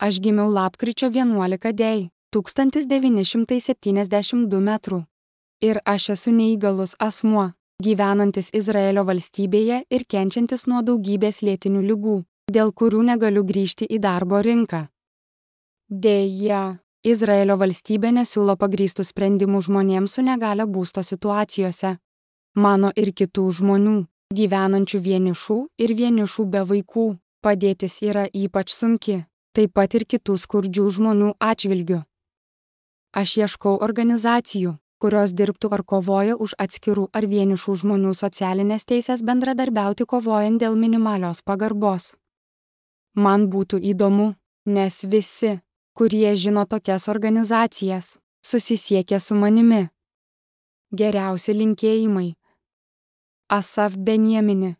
Aš gimiau lapkričio 11 dėj, 1972 metrų. Ir aš esu neįgalus asmuo, gyvenantis Izraelio valstybėje ir kenčiantis nuo daugybės lėtinių lygų, dėl kurių negaliu grįžti į darbo rinką. Deja, Izraelio valstybė nesiūlo pagrystų sprendimų žmonėms su negale būsto situacijose. Mano ir kitų žmonių, gyvenančių vienišų ir vienišų be vaikų, padėtis yra ypač sunki, taip pat ir kitų skurdžių žmonių atžvilgių. Aš ieškau organizacijų, kurios dirbtų ar kovoja už atskirų ar vienišų žmonių socialinės teisės bendradarbiauti kovojant dėl minimalios pagarbos. Man būtų įdomu, nes visi, kurie žino tokias organizacijas, susisiekė su manimi. Geriausi linkėjimai. Asaf Benjamini